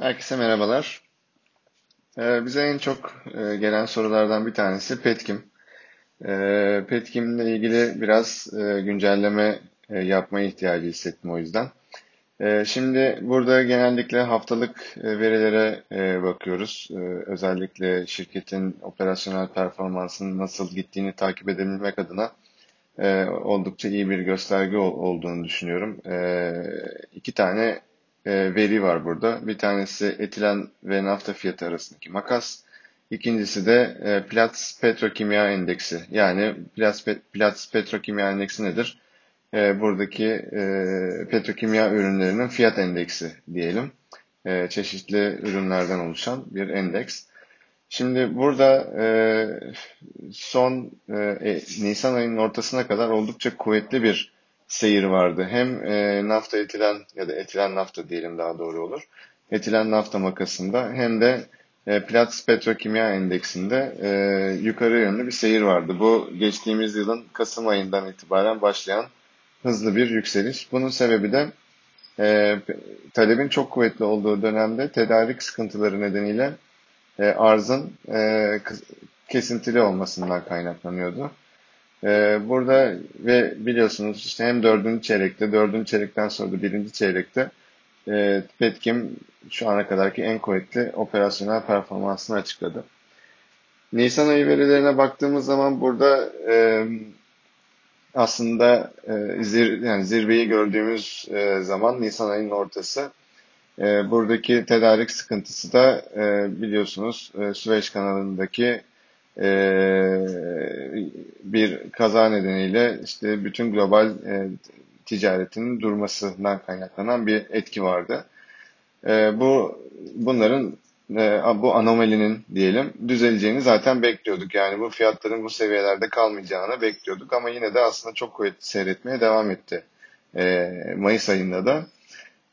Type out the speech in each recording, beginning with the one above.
Herkese merhabalar. Ee, bize en çok e, gelen sorulardan bir tanesi Petkim. Ee, Petkim'le ilgili biraz e, güncelleme e, yapmaya ihtiyacı hissettim o yüzden. Ee, şimdi burada genellikle haftalık e, verilere e, bakıyoruz. Ee, özellikle şirketin operasyonel performansının nasıl gittiğini takip edebilmek adına e, oldukça iyi bir gösterge ol- olduğunu düşünüyorum. E, iki tane e, veri var burada. Bir tanesi etilen ve nafta fiyatı arasındaki makas. İkincisi de e, Platts Petrokimya Endeksi. Yani Platts, Platts Petrokimya Endeksi nedir? E, buradaki e, petrokimya ürünlerinin fiyat endeksi diyelim. E, çeşitli ürünlerden oluşan bir endeks. Şimdi burada e, son e, e, Nisan ayının ortasına kadar oldukça kuvvetli bir seyir vardı. Hem e, nafta etilen ya da etilen nafta diyelim daha doğru olur. Etilen nafta makasında hem de e, Platts Petrokimya Endeksinde e, yukarı yönlü bir seyir vardı. Bu geçtiğimiz yılın Kasım ayından itibaren başlayan hızlı bir yükseliş. Bunun sebebi de e, talebin çok kuvvetli olduğu dönemde tedarik sıkıntıları nedeniyle e, arzın e, kesintili olmasından kaynaklanıyordu. E, burada ve biliyorsunuz işte hem dördüncü çeyrekte, dördüncü çeyrekten sonra da birinci çeyrekte e, Petkim şu ana kadarki en kuvvetli operasyonel performansını açıkladı. Nisan ayı verilerine baktığımız zaman burada e, aslında e, zir, yani zirveyi gördüğümüz e, zaman Nisan ayının ortası e, buradaki tedarik sıkıntısı da e, biliyorsunuz e, Süveyş kanalındaki e, bir kaza nedeniyle işte bütün global e, ticaretinin durmasından kaynaklanan bir etki vardı. E, bu bunların e, bu anomalinin diyelim düzeleceğini zaten bekliyorduk. Yani bu fiyatların bu seviyelerde kalmayacağını bekliyorduk ama yine de aslında çok kuvvetli seyretmeye devam etti. E, Mayıs ayında da.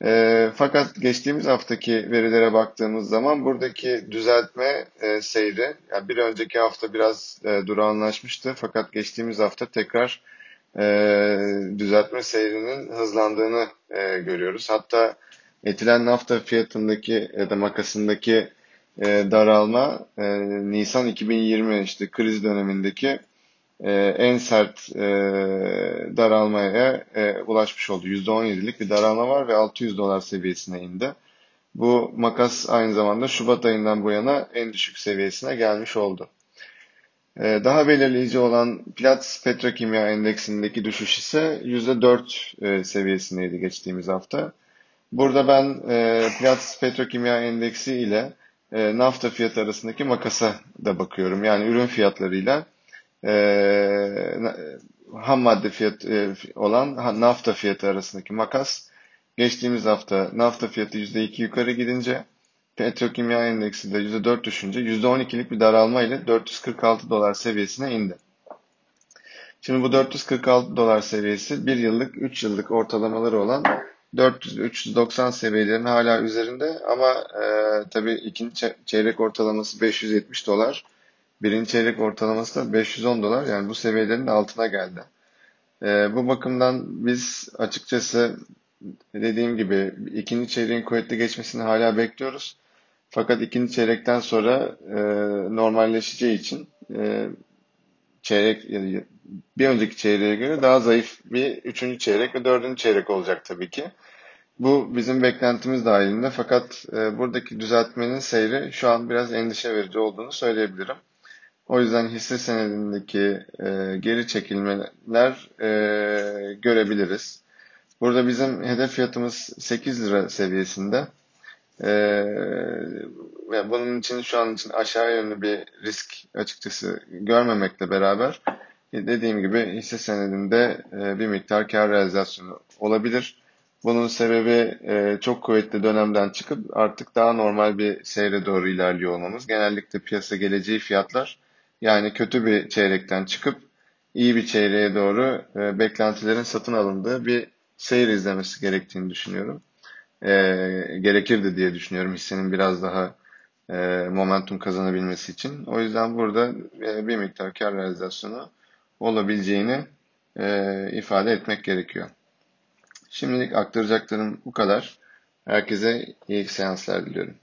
E, fakat geçtiğimiz haftaki verilere baktığımız zaman buradaki düzeltme e, seyri, yani bir önceki hafta biraz e, durağanlaşmıştı fakat geçtiğimiz hafta tekrar e, düzeltme seyrinin hızlandığını e, görüyoruz. Hatta etilen nafta fiyatındaki ya da makasındaki e, daralma e, Nisan 2020 işte kriz dönemindeki e, en sert e, daralmaya e, ulaşmış oldu. %17'lik bir daralma var ve 600 dolar seviyesine indi. Bu makas aynı zamanda Şubat ayından bu yana en düşük seviyesine gelmiş oldu. E, daha belirleyici olan Platts Petrokimya Endeksindeki düşüş ise %4 e, seviyesindeydi geçtiğimiz hafta. Burada ben e, Platts Petrokimya Endeksi ile nafta fiyatı arasındaki makasa da bakıyorum. Yani ürün fiyatlarıyla e, ham madde fiyat e, olan nafta fiyatı arasındaki makas geçtiğimiz hafta nafta fiyatı %2 yukarı gidince petrokimya endeksi de %4 düşünce %12'lik bir daralma ile 446 dolar seviyesine indi. Şimdi bu 446 dolar seviyesi bir yıllık, 3 yıllık ortalamaları olan 400-390 seviyelerin hala üzerinde ama e, tabii ikinci çeyrek ortalaması 570 dolar. Birinci çeyrek ortalaması da 510 dolar. Yani bu seviyelerin altına geldi. E, bu bakımdan biz açıkçası dediğim gibi ikinci çeyreğin kuvvetli geçmesini hala bekliyoruz. Fakat ikinci çeyrekten sonra e, normalleşeceği için e, çeyrek bir önceki çeyreğe göre daha zayıf bir üçüncü çeyrek ve dördüncü çeyrek olacak tabii ki. Bu bizim beklentimiz dahilinde fakat e, buradaki düzeltmenin seyri şu an biraz endişe verici olduğunu söyleyebilirim. O yüzden hisse senedindeki e, geri çekilmeler e, görebiliriz. Burada bizim hedef fiyatımız 8 lira seviyesinde. E, ve bunun için şu an için aşağı yönlü bir risk açıkçası görmemekle beraber dediğim gibi hisse senedinde e, bir miktar kar realizasyonu olabilir. Bunun sebebi e, çok kuvvetli dönemden çıkıp artık daha normal bir seyre doğru ilerliyor olmamız. Genellikle piyasa geleceği fiyatlar yani kötü bir çeyrekten çıkıp iyi bir çeyreğe doğru e, beklentilerin satın alındığı bir seyir izlemesi gerektiğini düşünüyorum. E, gerekirdi diye düşünüyorum hissenin biraz daha e, momentum kazanabilmesi için. O yüzden burada e, bir miktar kar realizasyonu olabileceğini e, ifade etmek gerekiyor. Şimdilik aktaracaklarım bu kadar. Herkese iyi seanslar diliyorum.